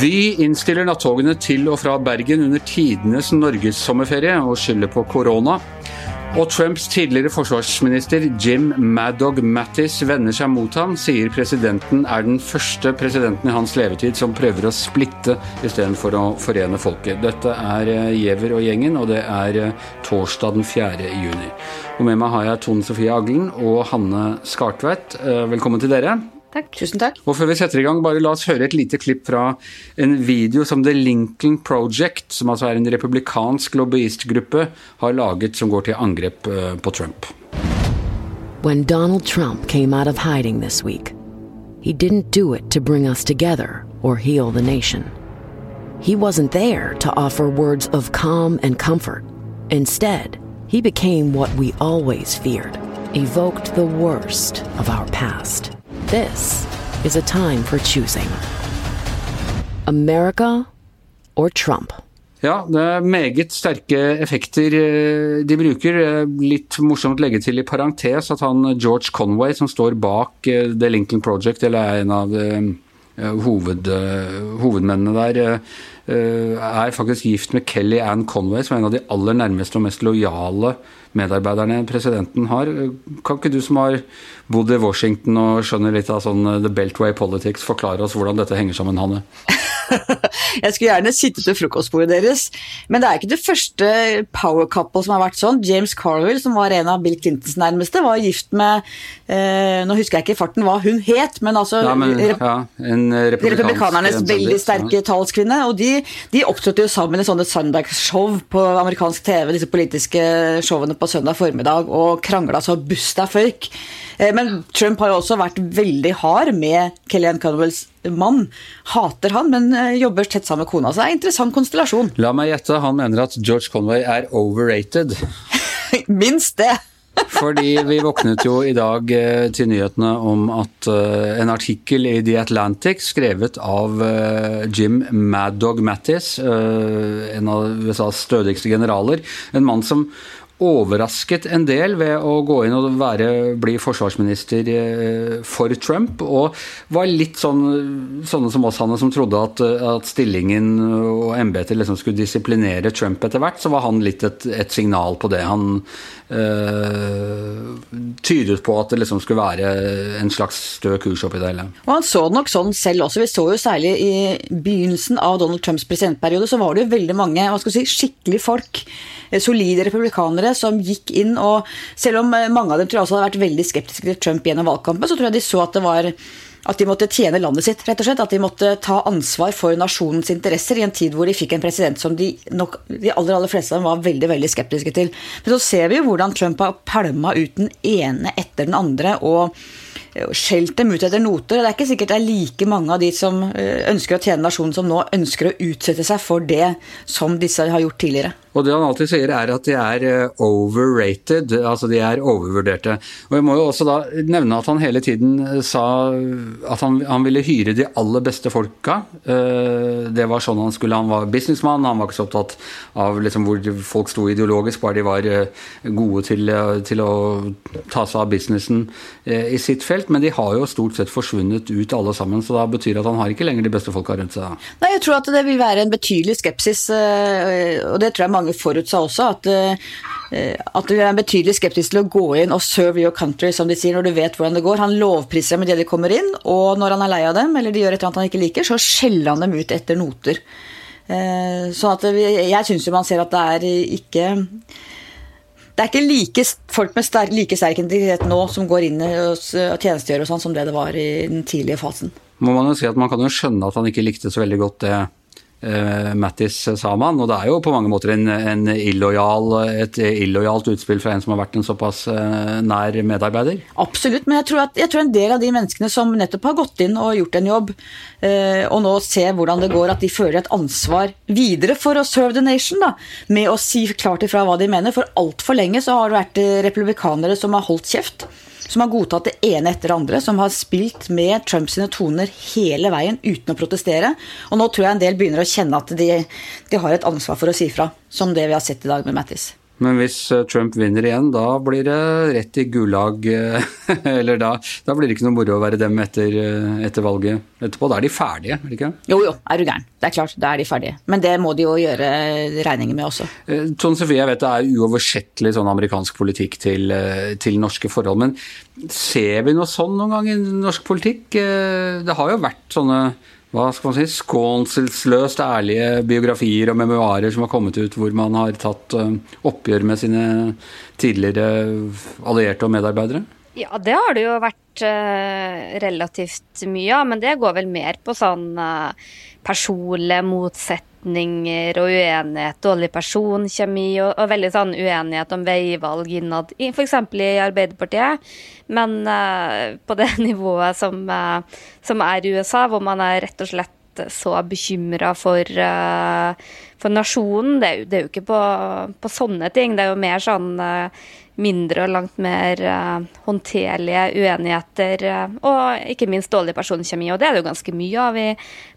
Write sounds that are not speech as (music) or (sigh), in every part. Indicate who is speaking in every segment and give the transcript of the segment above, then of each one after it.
Speaker 1: Vy innstiller nattogene til og fra Bergen under tidenes norgessommerferie og skylder på korona. Og Trumps tidligere forsvarsminister Jim Madog Mattis vender seg mot ham, sier presidenten er den første presidenten i hans levetid som prøver å splitte istedenfor å forene folket. Dette er eh, Giæver og gjengen, og det er eh, torsdag den 4. juni. Og med meg har jeg Tone Sofie Aglen og Hanne Skartveit. Eh, velkommen til dere.
Speaker 2: Takk. Tusen takk.
Speaker 1: Og før vi setter i gang, bare la oss høre et lite klipp fra en video som The Lincoln Project, som altså er en republikansk lobbyistgruppe, har laget som går til angrep eh, på Trump.
Speaker 3: When Donald Trump came out of hiding this week, he didn't do it to bring us together or heal the nation. He wasn't there to offer words of calm and comfort. Instead, he became what we always feared, evoked the worst of our past. This is a time for choosing America or Trump.
Speaker 1: Ja, det er meget sterke effekter eh, de bruker. Eh, litt morsomt å legge til i parentes at han George Conway, som står bak eh, The Lincoln Project, eller er en av hoved, hovedmennene der, er faktisk gift med Kelly Ann Conway, som er en av de aller nærmeste og mest lojale medarbeiderne presidenten har. Kan ikke du som har bodd i Washington og skjønner litt av sånn The Beltway Politics, forklare oss hvordan dette henger sammen, Hanne? (laughs)
Speaker 2: Jeg skulle gjerne sittet ved frokostbordet deres, men det er ikke det første power couple som har vært sånn. James Carwell, som var en av Bill Clintons nærmeste, var gift med eh, Nå husker jeg ikke i farten hva hun het, men altså
Speaker 1: ja, men, ja,
Speaker 2: Republikanernes veldig sterke ja. talskvinne. Og de, de opptrådte jo sammen i sånne søndagsshow på amerikansk TV, disse politiske showene på søndag formiddag, og krangla så busta føyk. Eh, men Trump har jo også vært veldig hard med Kellyanne Conwells mann. Hater han, men eh, jobber tett sammen med kona. Så det er en interessant konstellasjon.
Speaker 1: La meg gjette, han mener at George Conway er overrated. (laughs)
Speaker 2: Minst det.
Speaker 1: Fordi vi våknet jo i dag eh, til nyhetene om at en artikkel i The Atlantic skrevet av Jim Maddog Mattis, en av USAs stødigste generaler, en mann som overrasket en del ved å gå inn og være, bli forsvarsminister eh, for Trump. Og var litt sånn, sånne som oss, Hanne, som trodde at, at stillingen og embetet liksom skulle disiplinere Trump etter hvert. Så var han litt et, et signal på det. Han øh, tydet på at det liksom skulle være en slags stø kurs oppi det hele.
Speaker 2: Og han så det nok sånn selv også. Vi så jo særlig i begynnelsen av Donald Trumps presidentperiode, så var det jo veldig mange hva skal vi si, skikkelig folk solide republikanere som gikk inn og Selv om mange av dem tror jeg også hadde vært veldig skeptiske til Trump gjennom valgkampen, så tror jeg de så at det var at de måtte tjene landet sitt, rett og slett. At de måtte ta ansvar for nasjonens interesser i en tid hvor de fikk en president som de, nok, de aller, aller fleste av dem var veldig veldig skeptiske til. Men så ser vi jo hvordan Trump har pælma ut den ene etter den andre. og skjelt dem ut etter noter. Det er ikke sikkert det er like mange av de som eh, ønsker å tjene nasjonen, som nå ønsker å utsette seg for det som disse har gjort tidligere.
Speaker 1: Og det han alltid sier er at de er eh, overrated, altså de er overvurderte. Og jeg må jo også da nevne at han hele tiden eh, sa at han, han ville hyre de aller beste folka. Det var sånn han skulle. Han var businessmann, han var ikke så opptatt av liksom hvor folk sto ideologisk, bare de var gode til, til å ta seg av businessen i sitt felt men de har jo stort sett forsvunnet ut alle sammen. Så da betyr det at han har ikke lenger de beste folka rundt seg.
Speaker 2: Nei, jeg tror at det vil være en betydelig skepsis, eh, og det tror jeg mange forutsa også. at eh, at er en betydelig skeptisk til å gå inn og serve your country, som de sier, når du vet hvordan det går. Han lovpriser dem idet de kommer inn, og når han er lei av dem, eller de gjør et eller annet han ikke liker, så skjeller han dem ut etter noter. Så at jeg syns jo man ser at det er ikke det er ikke like, folk med sterk, like sterk integritet nå som går inn og tjenestegjør og sånn, som det det var i den tidlige fasen.
Speaker 1: Må man jo si at man kan jo skjønne at han ikke likte så veldig godt det Mattis sa man, og det er jo på mange måter en, en illojal, et illojalt utspill fra en som har vært en såpass uh, nær medarbeider?
Speaker 2: Absolutt, men jeg tror, at, jeg tror, en del av de menneskene som nettopp har gått inn og gjort en jobb, uh, og nå ser hvordan det går, at de føler et ansvar videre for å serve the nation, da, med å si klart ifra hva de mener. For altfor lenge så har det vært republikanere som har holdt kjeft som har godtatt det ene etter det andre, som har spilt med Trumps toner hele veien uten å protestere. Og nå tror jeg en del begynner å kjenne at de, de har et ansvar for å si fra, som det vi har sett i dag med Mattis.
Speaker 1: Men hvis eh, Trump vinner igjen, da blir det rett i gulag eh, (laughs) Eller da, da blir det ikke noe moro å være dem etter, eh, etter valget etterpå. Da er de ferdige, er det ikke?
Speaker 2: Jo jo, er du gæren. Det er klart, da er de ferdige. Men det må de jo gjøre regninger med også.
Speaker 1: Tone Sofie, jeg vet det er uoversettelig sånn amerikansk politikk til, til norske forhold. Men ser vi noe sånn noen gang i norsk politikk? Det har jo vært sånne hva skal man si, skånselsløst ærlige biografier og memoarer som har kommet ut hvor man har tatt uh, oppgjør med sine tidligere allierte og medarbeidere?
Speaker 4: Ja, det har det jo vært uh, relativt mye av, men det går vel mer på sånn uh, personlige motsetninger motsetninger og uenighet, dårlig personkjemi og, og veldig sånn uenighet om veivalg innad, f.eks. i Arbeiderpartiet. Men uh, på det (laughs) nivået som, uh, som, er i USA, hvor man er rett og slett så bekymra for, uh, for nasjonen. Det er, jo, det er jo ikke på, på, sånne ting. Det er jo mer sånn mindre og langt mer uh, håndterlige uenigheter. Uh, og ikke minst dårlig personkjemi. Og det er det jo ganske mye av i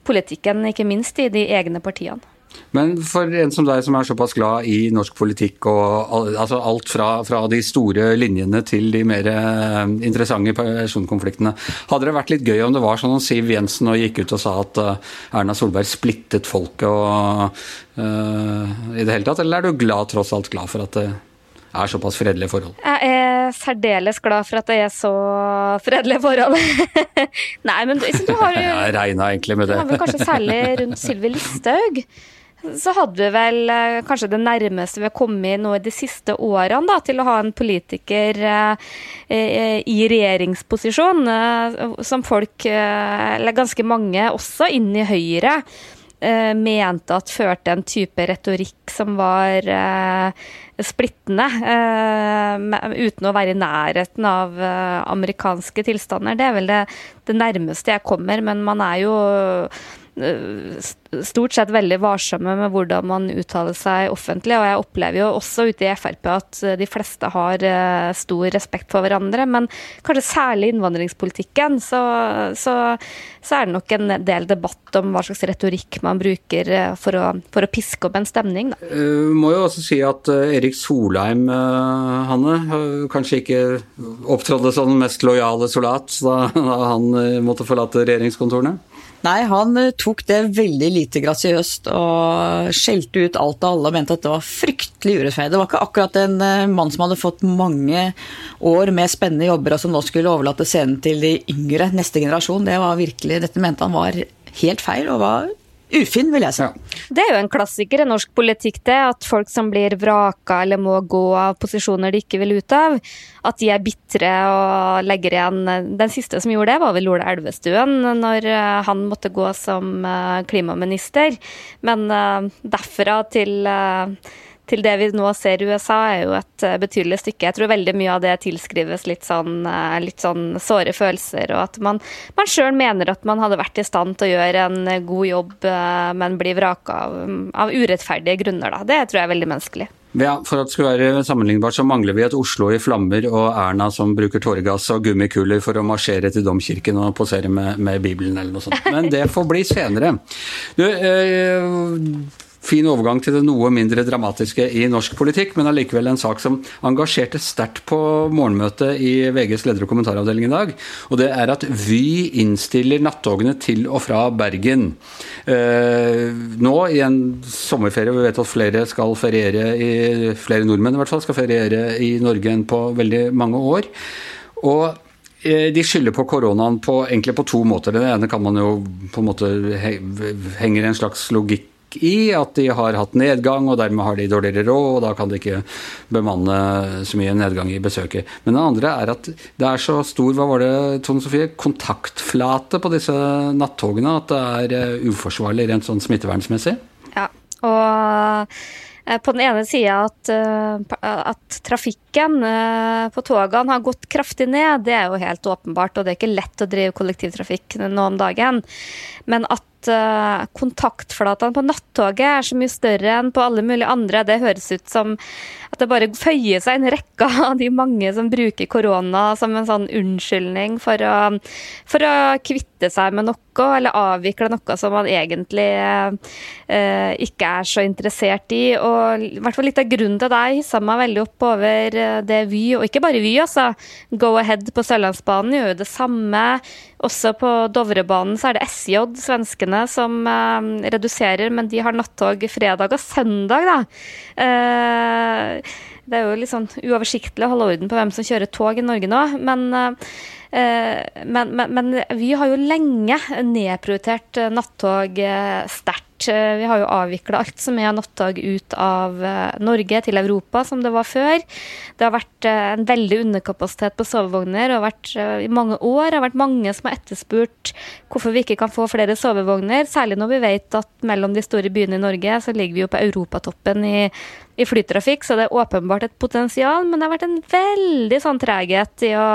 Speaker 4: politikken, ikke minst i de egne partiene.
Speaker 1: Men for en som deg som er såpass glad i norsk politikk og altså alt fra, fra, de store linjene til de mer eh, interessante personkonfliktene, hadde det vært litt gøy om det var sånn at Siv Jensen og gikk ut og sa at Erna Solberg splittet folket og uh, i det hele tatt, eller er du glad, tross alt glad for at det er såpass fredelige forhold?
Speaker 4: Jeg er særdeles glad for at det er så fredelige forhold. (laughs) Nei, men du, du har (laughs) jo
Speaker 1: Jeg regna egentlig med det.
Speaker 4: Du har vel kanskje særlig rundt Sylvi Listhaug. Så hadde vi vel eh, kanskje det nærmeste vi har kommet nå i de siste årene da, til å ha en politiker eh, eh i regjeringsposisjon, eh, som folk, eh, eller ganske mange, også inn i Høyre, eh, mente at førte en type retorikk som var splittende, uten å være i nærheten av amerikanske tilstander. Det er vel det, det, nærmeste jeg kommer, men man er jo stort sett veldig varsomme med hvordan man uttaler seg offentlig. Og jeg opplever jo også ute i Frp at eh, de fleste har eh, stor respekt for hverandre. Men kanskje særlig i innvandringspolitikken så, så, så, er det nok en del debatt om hva slags retorikk man bruker eh, for å, for å piske opp en stemning. Da.
Speaker 1: Uh, må jo også si at Erik Solheim, Hanne, kanskje ikke opptrådde som den mest lojale solat da han måtte forlate regjeringskontorene?
Speaker 2: Nei, han eh, tok det veldig lite grasiøst og skjelte ut alt og alle og mente at det var fryktelig urettferdig. Det var ikke akkurat en eh, mann som hadde fått mange år med spennende jobber, og som nå skulle overlate scenen til de yngre, neste generasjon. Det var virkelig, Dette mente han var helt feil, og var ufin, vil jeg si. Ja.
Speaker 4: Det er jo en klassiker i norsk politikk, det. At folk som blir vraka eller må gå av posisjoner de ikke vil ut av, at de er bitre og legger igjen Den siste som gjorde det, var vel Ola Elvestuen, når eh, han måtte gå som eh, klimaminister. Men eh, derfra til til det vi nå ser i USA, er jo et eh, betydelig stykke. Jeg tror veldig mye av det tilskrives litt sånn, eh, litt sånn såre følelser, og at man, man sjøl mener at man hadde vært i stand til å gjøre en eh, god jobb, men blir vraka av, av urettferdige grunner. Da. Det tror jeg er veldig menneskelig.
Speaker 1: Ja, For at det skal være sammenlignbart, så mangler vi et Oslo i flammer og Erna som bruker tåregass og gummikuler for å marsjere til domkirken og posere med, med Bibelen eller noe sånt. Men det får bli senere. Du, eh, fin overgang til det noe mindre dramatiske i norsk politikk, men allikevel en sak som engasjerte sterkt på morgenmøtet i VGs leder- og kommentaravdeling i dag. Og det er at Vy innstiller nattogene til og fra Bergen. Eh, nå i en sommerferie, vi vet at flere skal feriere i, flere nordmenn i hvert fall skal feriere i Norge enn på veldig mange år. Og eh, de skylder på koronaen på, egentlig på to måter. Det ene kan man jo på en måte henger en slags logikk i at de har hatt nedgang, og dermed har de dårligere råd, og da kan de ikke bemanne så mye nedgang i besøket. Men det andre er at det er så stor hva var det, Tone Sofie, kontaktflate på disse nattogene at det er eh, uforsvarlig rent sånn smittevernsmessig.
Speaker 4: Ja, og eh, på den ene sida at, at at, trafikken på togene har gått kraftig ned, det er jo helt åpenbart. Og det er ikke lett å drive kollektivtrafikk nå om dagen. Men at uh, kontaktflatene på nattoget er så mye større enn på alle mulige andre. Det høres ut som at det bare føyer seg en rekke (laughs) av de mange som bruker korona som en sånn unnskyldning for å, for å kvitte seg med noe, eller avvikle noe som man egentlig eh, ikke er så interessert i. Og i hvert fall litt av grunnen til det jeg hissa meg veldig opp over det Vy, og ikke bare Vy, altså. Go Ahead på Sørlandsbanen gjør jo det samme. Også på Dovrebanen så er det SJ, svenskene, som eh, reduserer, men de har nattog fredag og søndag, da. Eh, det er jo litt sånn uoversiktlig å holde orden på hvem som kjører tog i Norge nå. Men, uh, men, men, men vi har jo lenge nedprioritert nattog sterkt. Eh, vi har jo avvikla alt som er nattog ut av eh, Norge til Europa, som det var før. Det har vært eh, en veldig underkapasitet på sovevogner og vært, i mange år. Det har vært mange som har etterspurt hvorfor vi ikke kan få flere sovevogner. Særlig når vi vet at mellom de store byene i Norge så ligger vi jo på europatoppen i, i flytrafikk, så det er åpenbart et potensial. Men det har vært en veldig sånn treghet i å,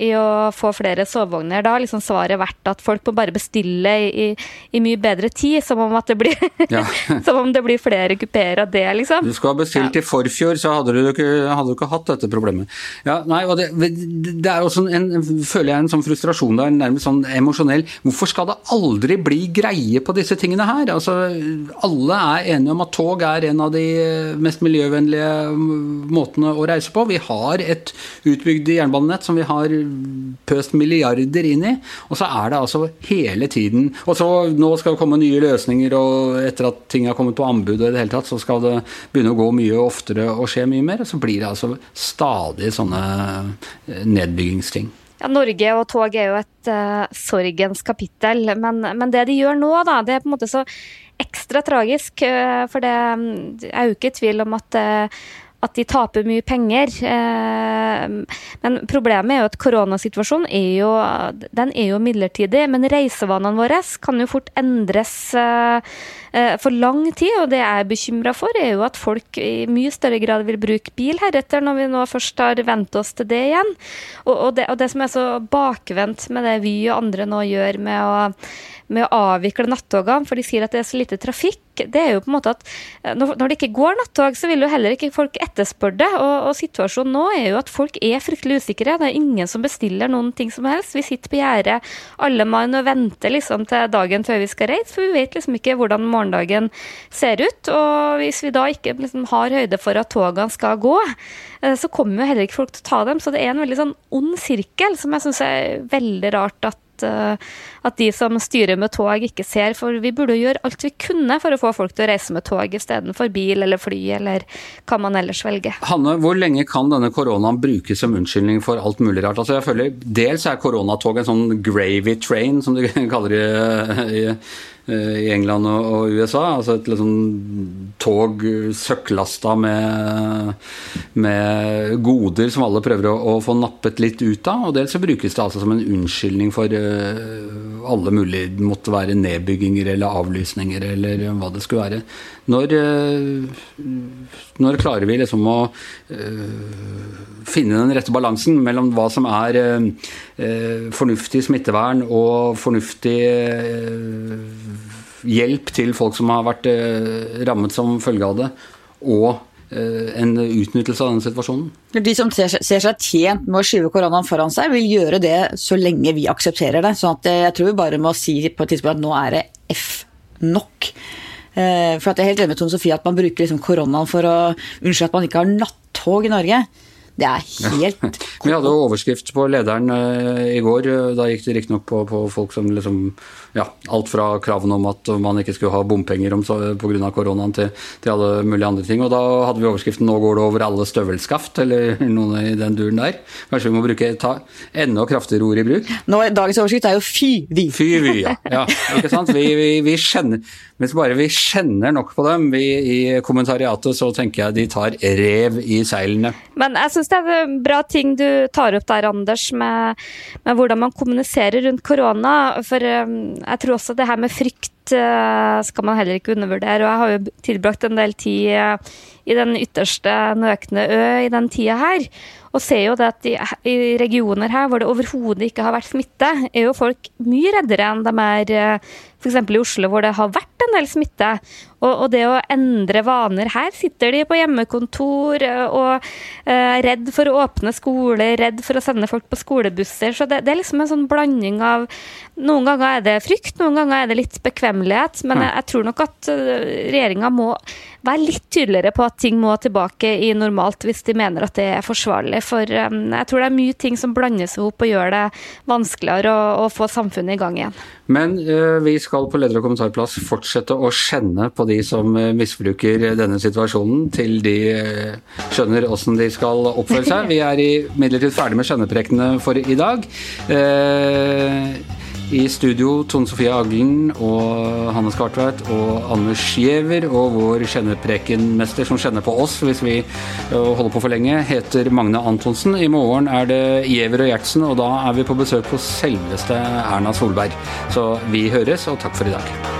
Speaker 4: i å få flere sovevogner. Da har liksom svaret vært at folk må bare bestille i, i mye bedre tid, som om det blir ja. (laughs) Som om det blir flere kupeer av det, liksom.
Speaker 1: Du skulle ha bestilt ja. i forfjor, så hadde du, ikke, hadde du ikke hatt dette problemet. Ja, nei, og det, det er også en, føler jeg en sånn frustrasjon der, nærmest sånn emosjonell. Hvorfor skal det aldri bli greie på disse tingene her? Altså, alle er enige om at tog er en av de mest miljøvennlige måtene å reise på. Vi har et utbygd jernbanenett som vi har pøst milliarder inn i, og så er det altså hele tiden Og så nå skal det komme nye løsninger og etter at ting har kommet på anbud, og i det hele tatt, så skal det begynne å gå mye oftere og skje mye mer. Og så blir det altså stadig sånne nedbyggingsting.
Speaker 4: Ja, Norge og tog er jo et uh, sorgens kapittel, men, men, det de gjør nå, da, det er på en måte så ekstra tragisk. Uh, for det, det er jo ikke tvil om at uh, at de taper mye penger. Eh, men problemet er jo at koronasituasjonen er jo, den er jo midlertidig. Men reisevanene våre kan jo fort endres eh, eh, for lang tid. Og det jeg er bekymra for, er jo at folk i mye større grad vil bruke bil heretter, når vi nå først har vent oss til det igjen. Og, det, og det som er så bakvendt med det Vy og andre nå gjør med å med å avvikle nattogene, for de sier at det er så lite trafikk, det er jo på en måte at eh, når, det ikke går nattog, så vil jo heller ikke folk etterspørre det. Og, og, situasjonen nå er jo at folk er fryktelig usikre. Det er ingen som bestiller noen ting som helst. Vi sitter på gjerdet alle mann og venter liksom til dagen før vi skal reise, for vi vet liksom ikke hvordan morgendagen ser ut. Og hvis vi da ikke liksom har høyde for at togene skal gå, eh, så kommer jo heller ikke folk til å ta dem. Så det er en veldig sånn ond sirkel som jeg syns er veldig rart at Eh, at, de som styrer med tog, ikke ser. For vi burde gjøre alt vi kunne for å få folk til å reise med tog istedenfor bil eller fly, eller hva man ellers velger.
Speaker 1: Hanne, hvor lenge kan denne koronaen brukes som unnskyldning for alt mulig rart? Altså jeg føler Dels er koronatog en sånn gravy train, som de (laughs) kaller det i, i England og USA. Altså et liksom tog søkklasta med, med, goder som alle prøver å, å, få nappet litt ut av. Og dels så brukes det altså som en unnskyldning for uh, alle mulige måtte være nedbygginger eller avlysninger eller hva det skulle være. Når, uh, når klarer vi liksom å uh, finne den rette balansen mellom hva som er fornuftig smittevern og fornuftig hjelp til folk som har vært eh, rammet som følge av det, og eh, en utnyttelse av den situasjonen.
Speaker 2: De som ser, ser seg tjent med å skyve koronaen foran seg, vil gjøre det så lenge vi aksepterer det. Så eh, jeg tror vi bare må si på et tidspunkt at nå er det F nok. For at jeg er helt enig med Tone Sofie at man bruker liksom koronaen for å unnskylde at man ikke har nattog i Norge. Det er helt ja. (laughs)
Speaker 1: Vi hadde jo overskrift på lederen i går. Da gikk det riktignok på, på folk som liksom ja, alt fra kravene om at man ikke skulle ha bompenger pga. koronaen, til, til, alle mulige andre ting. Og da hadde vi overskriften 'Nå går det over alle støvelskaft', eller (laughs) noe i den duren der. Kanskje vi må bruke, ta enda kraftigere ord i bruk?
Speaker 2: Nå, dagens overskrift er jo 'fy vi'.
Speaker 1: Fy vi, ja. ja ikke sant? Vi, vi, vi kjenner Hvis bare vi kjenner nok på dem vi i kommentariatet, så tenker jeg de tar rev i seilene.
Speaker 4: Men jeg det er bra ting du tar opp der, Anders, med, med hvordan man kommuniserer rundt korona. For um, jeg tror også det her med frykt skal man heller ikke undervurdere. Og jeg har jo tilbrakt en del tid i den ytterste nøkne ø i den tida her. Og ser jo det at i, i regioner her hvor det overhodet ikke har vært smitte, er jo folk mye reddere enn de er f.eks. i Oslo hvor det har vært en del smitte. Og, og, det å endre vaner Her sitter de på hjemmekontor og er uh, redd for å åpne skole, redd for å sende folk på skolebusser. Så det, det, er liksom en sånn blanding av Noen ganger er det frykt, noen ganger er det litt bekvemmelighet. Men jeg, jeg tror nok at regjeringa må være litt tydeligere på at ting må tilbake i normalt hvis de mener at det er forsvarlig. For um, jeg tror det er mye ting som blandes ihop og gjør det vanskeligere å, å få samfunnet i gang igjen.
Speaker 1: Men uh, vi skal på leder- og kommentarplass fortsette å skjenne på de som uh, misbruker denne situasjonen, til de uh, skjønner åssen de skal oppføre seg. (laughs) Vi er imidlertid ferdig med skjønneprekene for i dag. Uh, i studio Tone Sofie Aglen og Hanne Skartveit og Anders Giæver. Og vår kjenneprekenmester som kjenner på oss hvis vi øh, holder på for lenge, heter Magne Antonsen. I morgen er det Giæver og Gjertsen, og da er vi på besøk hos selveste Erna Solberg. Så vi høres, og takk for i dag.